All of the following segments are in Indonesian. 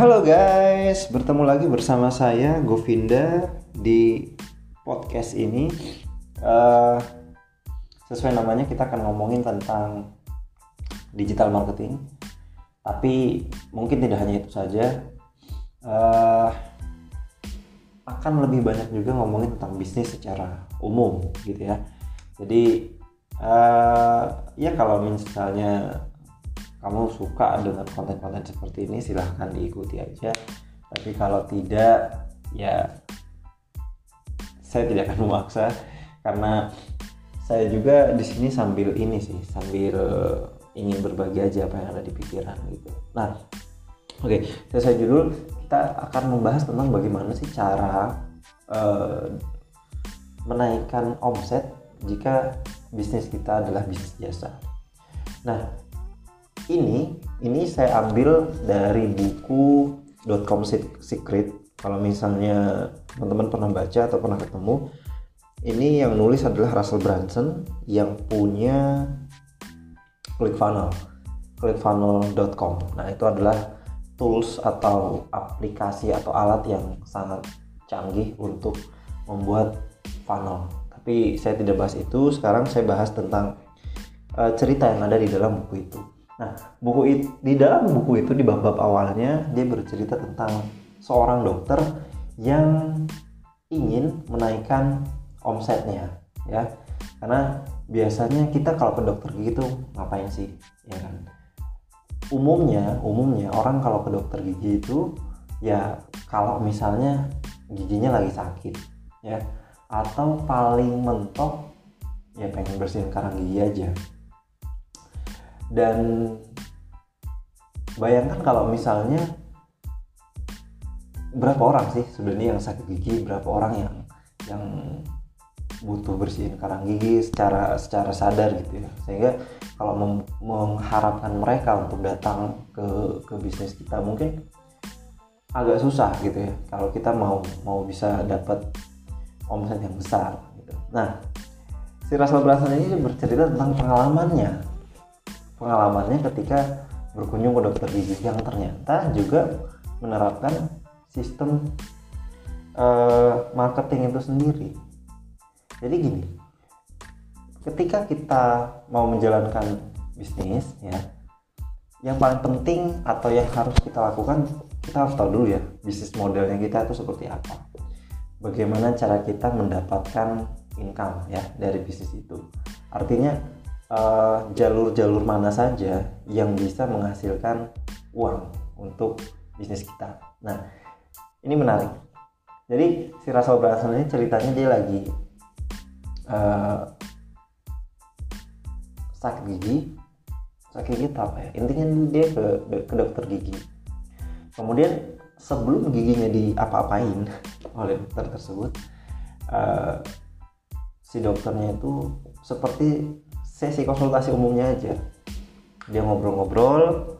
Halo guys, bertemu lagi bersama saya Govinda di podcast ini. Uh, sesuai namanya kita akan ngomongin tentang digital marketing. Tapi mungkin tidak hanya itu saja. Uh, akan lebih banyak juga ngomongin tentang bisnis secara umum gitu ya. Jadi uh, ya kalau misalnya kamu suka dengan konten-konten seperti ini silahkan diikuti aja. Tapi kalau tidak ya saya tidak akan memaksa. Karena saya juga di sini sambil ini sih sambil ingin berbagi aja apa yang ada di pikiran gitu. Nah oke okay, selesai dulu. Kita akan membahas tentang bagaimana sih cara uh, menaikkan omset jika bisnis kita adalah bisnis jasa. Nah ini ini saya ambil dari buku .com secret. Kalau misalnya teman-teman pernah baca atau pernah ketemu ini yang nulis adalah Russell Brunson yang punya ClickFunnels clickfunnel.com nah itu adalah tools atau aplikasi atau alat yang sangat canggih untuk membuat funnel. Tapi saya tidak bahas itu. Sekarang saya bahas tentang uh, cerita yang ada di dalam buku itu Nah, buku itu, di dalam buku itu di bab-bab awalnya dia bercerita tentang seorang dokter yang ingin menaikkan omsetnya, ya. Karena biasanya kita kalau ke dokter gigi itu ngapain sih, ya kan? Umumnya, umumnya orang kalau ke dokter gigi itu ya kalau misalnya giginya lagi sakit, ya, atau paling mentok ya pengen bersihin karang gigi aja dan bayangkan kalau misalnya berapa orang sih sebenarnya yang sakit gigi berapa orang yang yang butuh bersihin karang gigi secara secara sadar gitu ya. Sehingga kalau mengharapkan mereka untuk datang ke ke bisnis kita mungkin agak susah gitu ya. Kalau kita mau mau bisa dapat omset yang besar gitu. Nah, si Russell Brunson ini bercerita tentang pengalamannya pengalamannya ketika berkunjung ke dokter gigi yang ternyata juga menerapkan sistem uh, marketing itu sendiri. Jadi gini, ketika kita mau menjalankan bisnis ya, yang paling penting atau yang harus kita lakukan kita harus tahu dulu ya bisnis modelnya kita itu seperti apa. Bagaimana cara kita mendapatkan income ya dari bisnis itu. Artinya jalur-jalur uh, mana saja yang bisa menghasilkan uang untuk bisnis kita. Nah, ini menarik. Jadi si Russell Brunson ini ceritanya dia lagi uh, sakit gigi, sakit gigi apa ya? Intinya dia ke, ke dokter gigi. Kemudian sebelum giginya diapa-apain oleh dokter tersebut, uh, si dokternya itu seperti sesi konsultasi umumnya aja. Dia ngobrol-ngobrol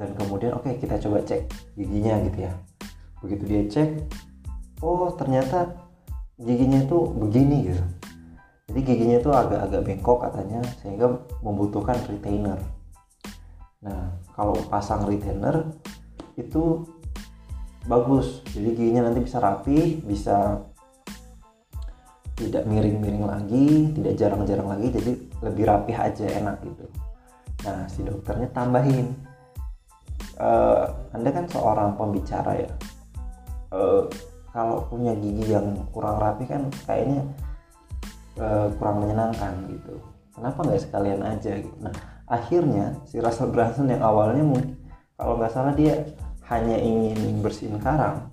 dan kemudian oke okay, kita coba cek giginya gitu ya. Begitu dia cek oh ternyata giginya itu begini gitu. Jadi giginya itu agak-agak bengkok katanya sehingga membutuhkan retainer. Nah kalau pasang retainer itu bagus. Jadi giginya nanti bisa rapi bisa tidak miring-miring lagi tidak jarang-jarang lagi. Jadi lebih rapih aja enak gitu. Nah si dokternya tambahin e, anda kan seorang pembicara ya. E, kalau punya gigi yang kurang rapi kan kayaknya e, kurang menyenangkan gitu. Kenapa nggak sekalian aja gitu? Nah akhirnya si Russell Brunson yang awalnya mungkin kalau nggak salah dia hanya ingin bersihin karang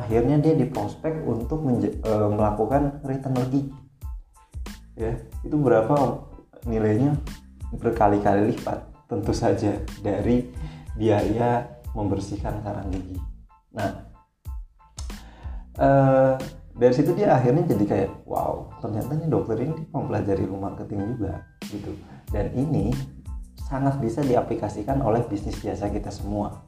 akhirnya dia diprospek untuk e, melakukan return lagi. Ya itu berapa nilainya berkali-kali lipat tentu saja dari biaya membersihkan karang gigi. Nah e, dari situ dia akhirnya jadi kayak wow ternyata nih dokter ini mempelajari marketing juga gitu. Dan ini sangat bisa diaplikasikan oleh bisnis biasa kita semua.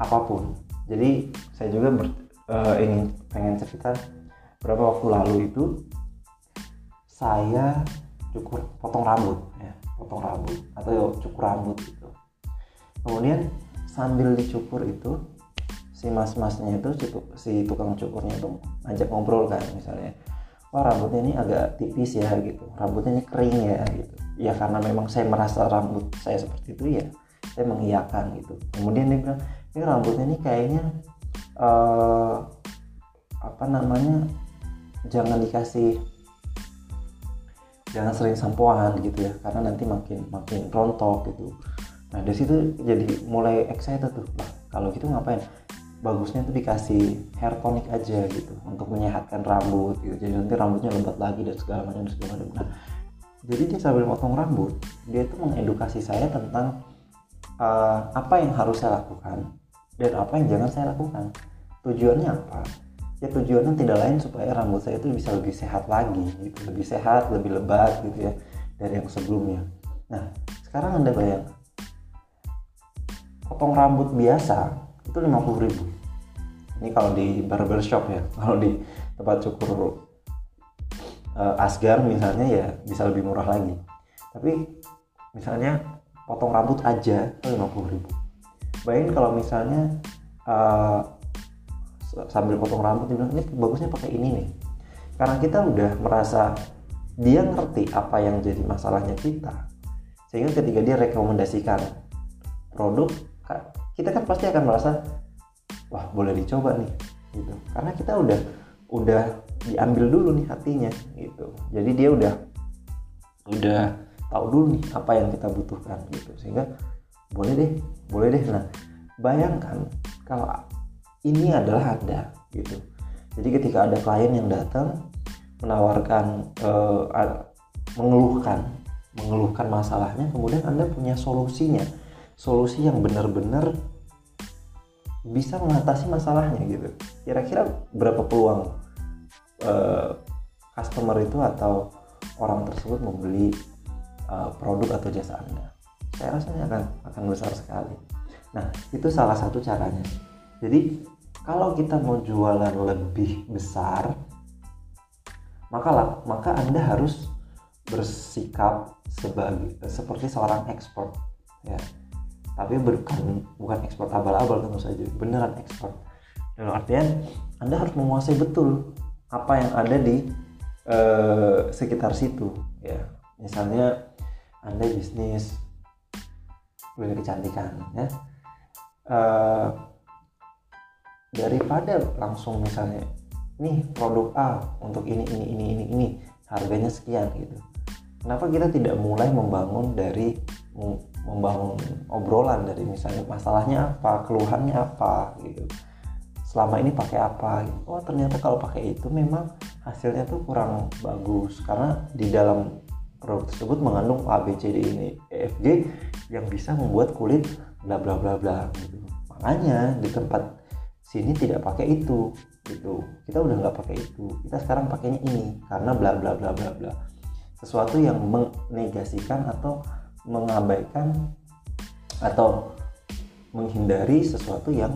Apa pun. Jadi saya juga ber, uh, ingin pengen cerita berapa waktu lalu itu saya cukur potong rambut ya potong rambut atau cukur rambut gitu. Kemudian sambil dicukur itu si mas-masnya itu si, tukang cukurnya itu ajak ngobrol kan misalnya wah rambutnya ini agak tipis ya gitu. Rambutnya ini kering ya gitu. Ya karena memang saya merasa rambut saya seperti itu ya saya mengiyakan gitu. Kemudian dia bilang ini rambutnya ini kayaknya uh, apa namanya jangan dikasih jangan sering sampoan gitu ya karena nanti makin makin rontok gitu. Nah dari situ jadi mulai excited tuh lah kalau gitu ngapain? Bagusnya tuh dikasih hair tonic aja gitu untuk menyehatkan rambut gitu. Jadi nanti rambutnya lebat lagi dan segala macam dan segala macam. Nah jadi dia sambil potong rambut dia tuh mengedukasi saya tentang uh, apa yang harus saya lakukan dan apa yang jangan saya lakukan. Tujuannya apa ya tujuannya tidak lain supaya rambut saya itu bisa lebih sehat lagi gitu. Lebih sehat lebih lebat gitu ya dari yang sebelumnya. Nah sekarang anda bayang potong rambut biasa itu 50 ribu. Ini kalau di barber shop ya kalau di tempat cukur uh, asgar misalnya ya bisa lebih murah lagi. Tapi misalnya potong rambut aja itu 50 ribu. Bayangin kalau misalnya uh, sambil potong rambut ini bagusnya pakai ini nih. Karena kita udah merasa dia ngerti apa yang jadi masalahnya kita sehingga ketika dia rekomendasikan produk kita kan pasti akan merasa wah boleh dicoba nih gitu. Karena kita udah udah diambil dulu nih hatinya gitu. Jadi dia udah udah tahu dulu nih apa yang kita butuhkan gitu. Sehingga boleh deh boleh deh. Nah bayangkan kalau ini adalah Anda gitu. Jadi ketika ada klien yang datang menawarkan uh, mengeluhkan mengeluhkan masalahnya kemudian Anda punya solusinya. Solusi yang benar-benar bisa mengatasi masalahnya gitu. Kira-kira berapa peluang uh, customer itu atau orang tersebut membeli uh, produk atau jasa Anda? Saya rasanya akan akan besar sekali. Nah, itu salah satu caranya. Jadi kalau kita mau jualan lebih besar, maka maka Anda harus bersikap sebagai seperti seorang ekspor ya. Tapi bukan bukan ekspor abal-abal tentu saja, beneran ekspor. Dalam artian Anda harus menguasai betul apa yang ada di uh, sekitar situ ya. Misalnya Anda bisnis klinik kecantikan ya. Uh, daripada langsung misalnya nih produk A untuk ini ini ini ini ini harganya sekian gitu. Kenapa kita tidak mulai membangun dari membangun obrolan dari misalnya masalahnya apa keluhannya apa gitu. Selama ini pakai apa gitu. oh ternyata kalau pakai itu memang hasilnya tuh kurang bagus. Karena di dalam produk tersebut mengandung A B C D ini E F G yang bisa membuat kulit bla bla bla bla gitu. Makanya di tempat sini tidak pakai itu gitu. Kita udah nggak pakai itu. Kita sekarang pakainya ini karena bla bla bla bla bla. Sesuatu yang menegasikan atau mengabaikan atau menghindari sesuatu yang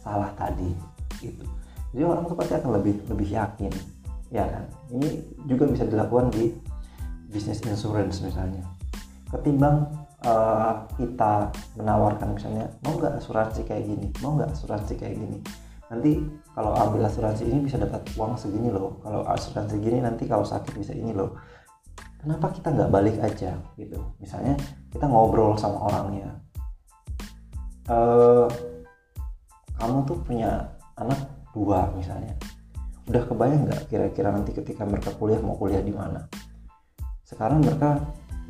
salah tadi gitu. Jadi orang tuh pasti akan lebih lebih yakin ya kan? Ini juga bisa dilakukan di bisnis insurance misalnya. Ketimbang uh, kita menawarkan misalnya mau nggak asuransi kayak gini? Mau nggak asuransi kayak gini? Nanti kalau ambil asuransi ini bisa dapat uang segini loh. Kalau asuransi gini nanti kalau sakit bisa ini loh. Kenapa kita nggak balik aja gitu? Misalnya kita ngobrol sama orangnya. Uh, kamu tuh punya anak dua misalnya. Udah kebayang nggak kira-kira nanti ketika mereka kuliah mau kuliah di mana? Sekarang mereka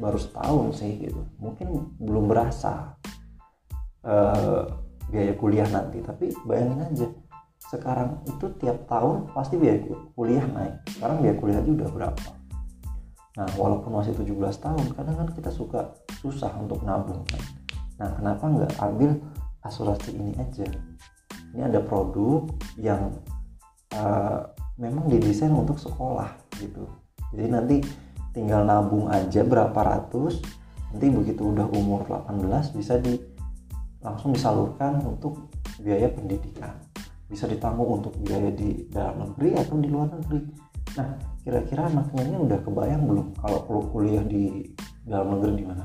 baru setahun sih gitu. Mungkin belum berasa uh, biaya kuliah nanti. Tapi bayangin aja sekarang itu tiap tahun pasti biaya kuliah naik. Sekarang biaya kuliah aja udah berapa? Nah walaupun masih 17 tahun kadang kan kita suka susah untuk nabung kan? Nah kenapa nggak ambil asuransi ini aja? Ini ada produk yang uh, memang didesain untuk sekolah gitu. Jadi nanti tinggal nabung aja berapa ratus nanti begitu udah umur 18 bisa di langsung disalurkan untuk biaya pendidikan. Bisa ditanggung untuk biaya di dalam negeri atau di luar negeri. Nah kira-kira anaknya ini udah kebayang belum kalau kuliah di dalam negeri di mana?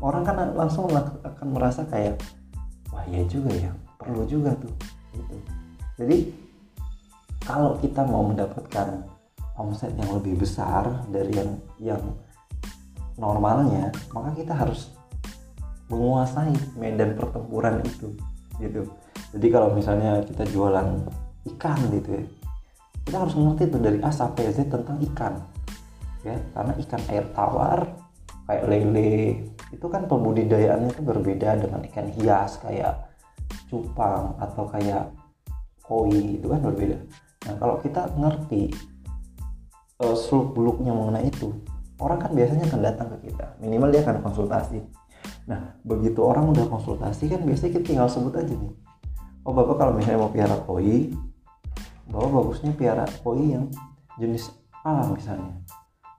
Orang kan langsung akan merasa kayak wah iya juga ya perlu juga tuh gitu. Jadi kalau kita mau mendapatkan omset yang lebih besar dari yang yang normalnya maka kita harus menguasai medan pertempuran itu gitu. Jadi kalau misalnya kita jualan ikan gitu ya kita harus mengerti itu dari A sampai Z tentang ikan ya. Karena ikan air tawar kayak lele itu kan pembudidayaannya itu berbeda dengan ikan hias kayak cupang atau kayak koi itu kan berbeda. Nah kalau kita ngerti uh, seluk beluknya mengenai itu orang kan biasanya akan datang ke kita. Minimal dia akan konsultasi. Nah begitu orang udah konsultasi kan biasanya kita tinggal sebut aja nih. Oh bapak kalau misalnya mau piara koi bapak bagusnya piara koi yang jenis A misalnya.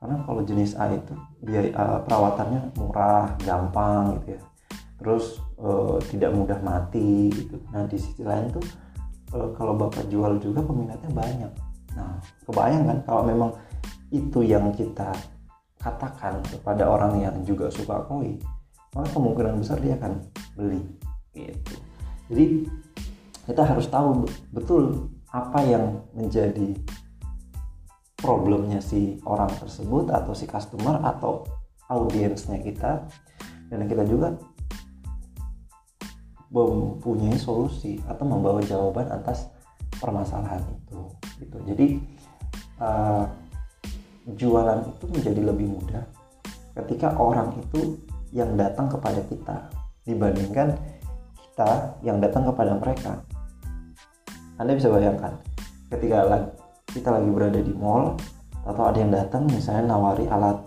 Karena kalau jenis A itu biaya uh, perawatannya murah gampang gitu ya. Terus uh, tidak mudah mati gitu. Nah di sisi lain tuh uh, kalau bapak jual juga peminatnya banyak. Nah kebayang kan kalau memang itu yang kita katakan kepada orang yang juga suka koi maka kemungkinan besar dia akan beli gitu. Jadi kita harus tahu betul apa yang menjadi problemnya si orang tersebut atau si customer atau audiensnya kita. Dan kita juga mempunyai solusi atau membawa jawaban atas permasalahan itu gitu. Jadi uh, jualan itu menjadi lebih mudah ketika orang itu yang datang kepada kita dibandingkan kita yang datang kepada mereka. Anda bisa bayangkan ketika kita lagi berada di mall atau ada yang datang misalnya nawari alat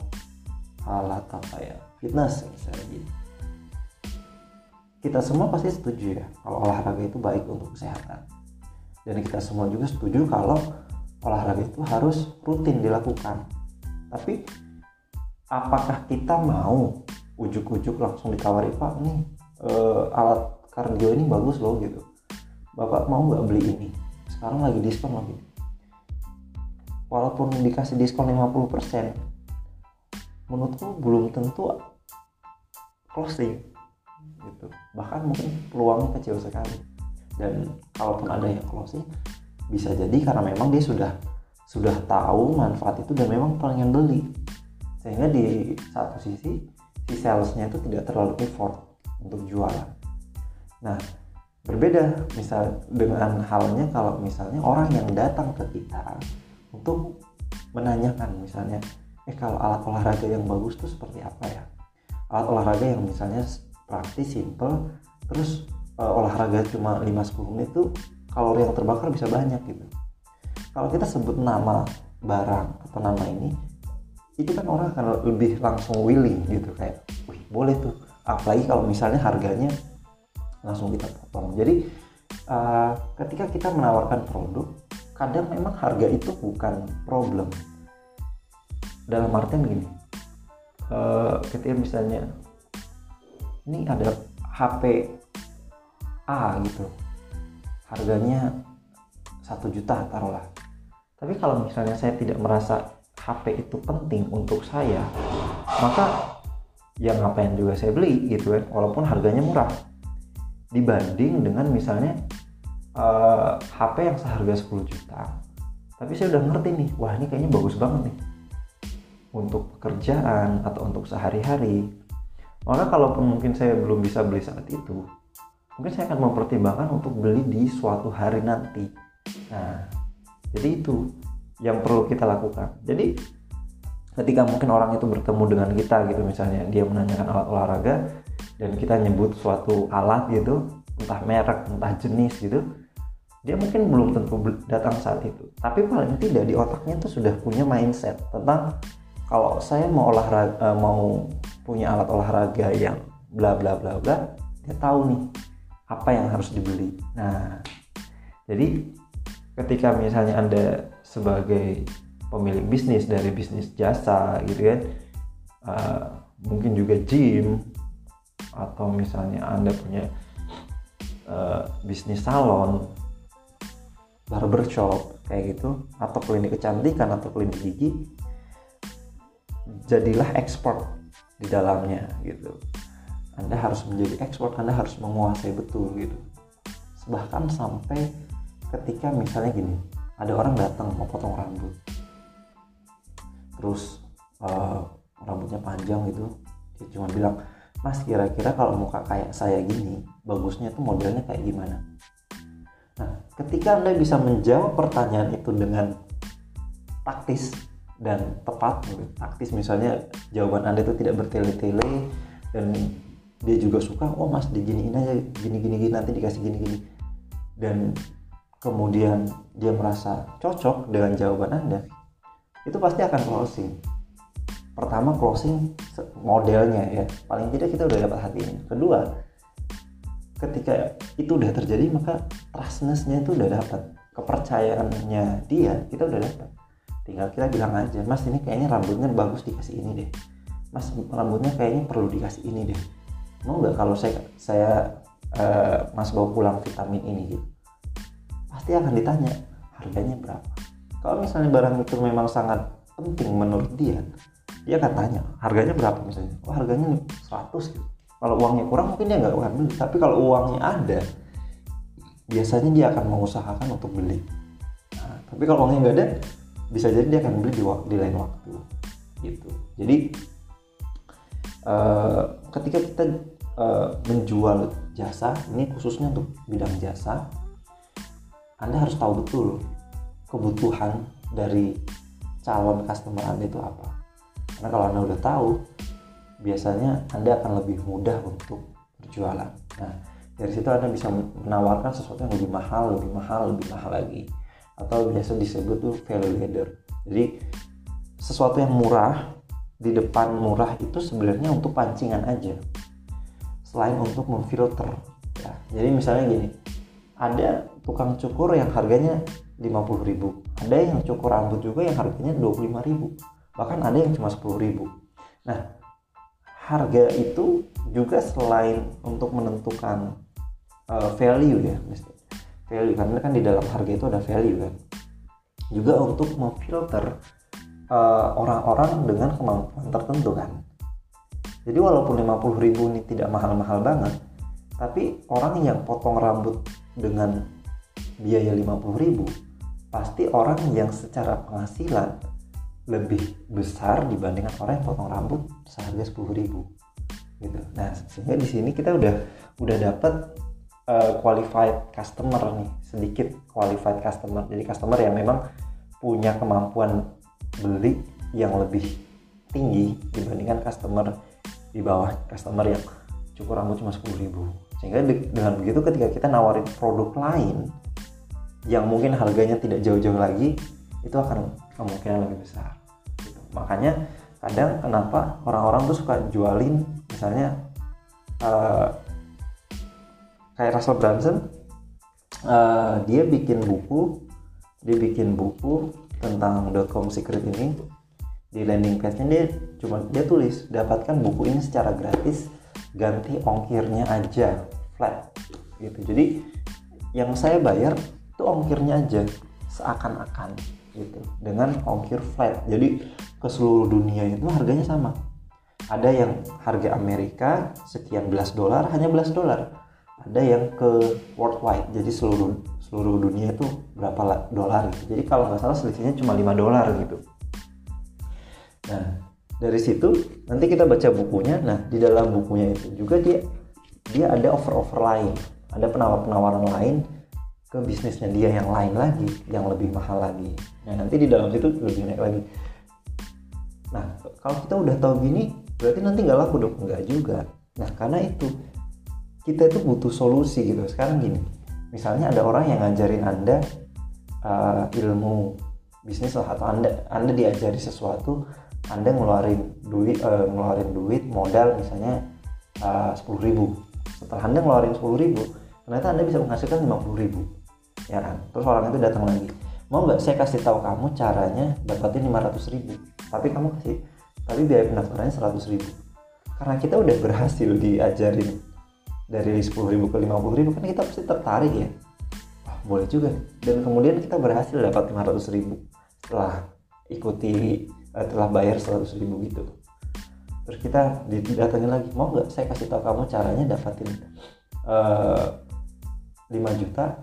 alat apa ya fitness misalnya gitu. Kita semua pasti setuju ya kalau olahraga itu baik untuk kesehatan. Dan kita semua juga setuju kalau olahraga itu harus rutin dilakukan. Tapi apakah kita mau ujuk-ujuk langsung ditawari pak nih uh, alat kardio ini bagus loh gitu. Bapak mau nggak beli ini? Sekarang lagi diskon lagi. Walaupun dikasih diskon 50% menurutku belum tentu closing gitu. Bahkan mungkin peluangnya kecil sekali. Dan kalaupun ada yang closing bisa jadi karena memang dia sudah sudah tahu manfaat itu dan memang pengen beli. Sehingga di satu sisi si salesnya itu tidak terlalu effort untuk jualan. Nah berbeda misal dengan halnya kalau misalnya orang yang datang ke kita untuk menanyakan misalnya eh kalau alat olahraga yang bagus tuh seperti apa ya? Alat olahraga yang misalnya praktis simple terus uh, olahraga cuma 5-10 menit tuh kalori yang terbakar bisa banyak gitu. Kalau kita sebut nama barang atau nama ini itu kan orang akan lebih langsung willing gitu kayak wih boleh tuh apalagi kalau misalnya harganya langsung kita potong. Jadi uh, ketika kita menawarkan produk kadang memang harga itu bukan problem. Dalam artian begini uh, ketika misalnya ini ada HP A gitu harganya satu juta taruhlah. Tapi kalau misalnya saya tidak merasa HP itu penting untuk saya maka ya ngapain juga saya beli gitu kan. Walaupun harganya murah. Dibanding dengan misalnya uh, eh, HP yang seharga 10 juta. Tapi saya udah ngerti nih wah ini kayaknya bagus banget nih. Untuk pekerjaan atau untuk sehari-hari. Maka kalaupun mungkin saya belum bisa beli saat itu mungkin saya akan mempertimbangkan untuk beli di suatu hari nanti. Nah jadi itu yang perlu kita lakukan. Jadi ketika mungkin orang itu bertemu dengan kita gitu misalnya dia menanyakan alat olahraga dan kita nyebut suatu alat gitu entah merek entah jenis gitu dia mungkin belum tentu datang saat itu. Tapi paling tidak di otaknya tuh sudah punya mindset tentang kalau saya mau olahraga eh, mau punya alat olahraga yang bla bla bla bla dia tahu nih apa yang harus dibeli. Nah jadi ketika misalnya anda sebagai pemilik bisnis dari bisnis jasa gitu kan uh, mungkin juga gym atau misalnya anda punya uh, bisnis salon barbershop kayak gitu atau klinik kecantikan atau klinik gigi jadilah ekspor di dalamnya gitu anda harus menjadi expert anda harus menguasai betul gitu. Bahkan sampai ketika misalnya gini ada orang datang mau potong rambut. Terus uh, rambutnya panjang gitu dia cuma bilang mas kira-kira kalau muka kayak saya gini bagusnya tuh modelnya kayak gimana? Nah ketika anda bisa menjawab pertanyaan itu dengan taktis dan tepat gitu. taktis misalnya jawaban anda itu tidak bertele-tele dan dia juga suka oh mas diginiin aja gini gini gini nanti dikasih gini gini. Dan kemudian dia merasa cocok dengan jawaban anda itu pasti akan closing. Pertama closing modelnya ya. Paling tidak kita udah dapat hati ini. Kedua ketika itu udah terjadi maka trustnessnya itu udah dapat. Kepercayaannya dia kita udah dapat. Tinggal kita bilang aja mas ini kayaknya rambutnya bagus dikasih ini deh. Mas rambutnya kayaknya perlu dikasih ini deh mau nggak kalau saya saya uh, mas bawa pulang vitamin ini gitu? Pasti akan ditanya harganya berapa? Kalau misalnya barang itu memang sangat penting menurut dia dia akan tanya harganya berapa misalnya? Oh harganya 100 gitu. Kalau uangnya kurang mungkin dia nggak akan beli. Tapi kalau uangnya ada biasanya dia akan mengusahakan untuk beli. Nah, tapi kalau uangnya nggak ada bisa jadi dia akan beli di, di lain waktu gitu. Jadi uh, ketika kita uh, menjual jasa ini khususnya untuk bidang jasa anda harus tahu betul kebutuhan dari calon customer Anda itu apa. Karena kalau Anda udah tahu biasanya Anda akan lebih mudah untuk berjualan. Nah dari situ Anda bisa menawarkan sesuatu yang lebih mahal lebih mahal lebih mahal lagi. Atau biasa disebut tuh value ladder. Jadi sesuatu yang murah di depan murah itu sebenarnya untuk pancingan aja selain untuk memfilter ya. jadi misalnya gini ada tukang cukur yang harganya 50.000 ada yang cukur rambut juga yang harganya 25.000 bahkan ada yang cuma 10.000 nah harga itu juga selain untuk menentukan uh, value ya value karena kan di dalam harga itu ada value kan juga untuk memfilter uh, orang-orang dengan kemampuan tertentu kan jadi walaupun 50.000 ini tidak mahal-mahal banget tapi orang yang potong rambut dengan biaya 50.000 pasti orang yang secara penghasilan lebih besar dibandingkan orang yang potong rambut seharga 10.000 gitu. Nah, sehingga di sini kita udah udah dapat uh, qualified customer nih, sedikit qualified customer. Jadi customer yang memang punya kemampuan beli yang lebih tinggi dibandingkan customer di bawah customer yang cukur rambut cuma 10.000 sehingga dengan begitu ketika kita nawarin produk lain yang mungkin harganya tidak jauh-jauh lagi itu akan kemungkinan lebih besar. Gitu. makanya kadang kenapa orang-orang tuh suka jualin misalnya uh, kayak Russell Brunson uh, dia bikin buku dia bikin buku tentang .com secret ini di landing page-nya dia cuma dia tulis dapatkan buku ini secara gratis ganti ongkirnya aja flat. Gitu. Jadi yang saya bayar itu ongkirnya aja seakan-akan gitu. Dengan ongkir flat. Jadi ke seluruh dunia itu harganya sama. Ada yang harga Amerika sekian belas dolar hanya belas dolar. Ada yang ke worldwide. Jadi seluruh seluruh dunia itu berapa dolar gitu. Jadi kalau nggak salah selisihnya cuma 5 dolar gitu nah dari situ nanti kita baca bukunya. Nah di dalam bukunya itu juga dia dia ada offer-offer lain. Ada penawar-penawaran lain ke bisnisnya dia yang lain lagi yang lebih mahal lagi. Nah nanti di dalam situ lebih naik lagi. Nah kalau kita udah tahu gini berarti nanti nggak laku dong? Nggak juga. Nah karena itu kita itu butuh solusi gitu. Sekarang gini misalnya ada orang yang ngajarin anda uh, ilmu bisnis lah atau anda anda diajari sesuatu anda ngeluarin duit uh, ngeluarin duit modal misalnya eh, sepuluh ribu. Setelah anda ngeluarin sepuluh ribu ternyata anda bisa menghasilkan lima puluh ribu. Ya kan? Terus orang itu datang lagi mau nggak saya kasih tahu kamu caranya dapatin 500 ribu? Tapi kamu kasih tapi biaya pendaftarannya 100 ribu. Karena kita udah berhasil diajarin dari 10 ribu ke 50 ribu kan kita pasti tertarik ya. Wah, boleh juga dan kemudian kita berhasil dapat 500 ribu setelah ikuti setelah bayar 100 ribu gitu. Terus kita didatengin lagi mau nggak saya kasih tahu kamu caranya dapatin uh, eh, 5 juta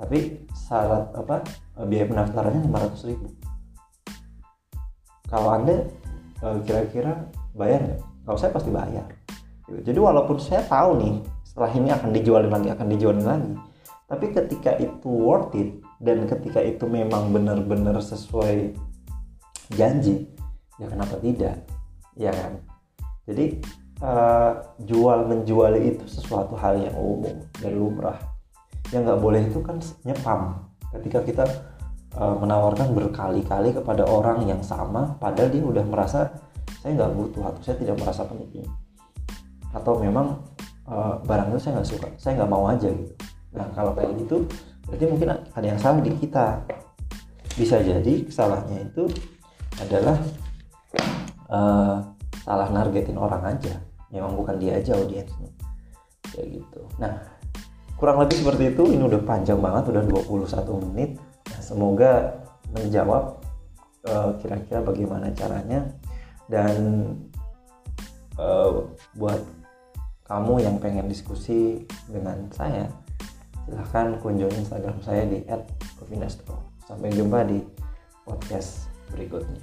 tapi syarat apa biaya pendaftarannya 500 ribu. Kalau anda uh, kira-kira bayar nggak? Kalau saya pasti bayar. Jadi walaupun saya tahu nih setelah ini akan dijualin lagi akan dijualin lagi tapi ketika itu worth it dan ketika itu memang benar-benar sesuai janji. Ya kenapa tidak? Ya kan? Jadi uh, jual menjual itu sesuatu hal yang umum dan lumrah yang nggak boleh itu kan nyepam. Ketika kita uh, menawarkan berkali-kali kepada orang yang sama padahal dia udah merasa saya nggak butuh atau saya tidak merasa penting. Atau memang uh, barang itu saya nggak suka saya nggak mau aja gitu. Nah kalau kayak gitu berarti mungkin ada yang salah di kita. Bisa jadi kesalahannya itu adalah uh, salah nargetin orang aja. Memang bukan dia aja audiensnya. Kayak gitu. Nah kurang lebih seperti itu. Ini udah panjang banget udah 21 menit. Nah, semoga menjawab uh, kira-kira bagaimana caranya. Dan uh, buat kamu yang pengen diskusi dengan saya silahkan kunjungi instagram saya di @kovinastro sampai jumpa di podcast berikutnya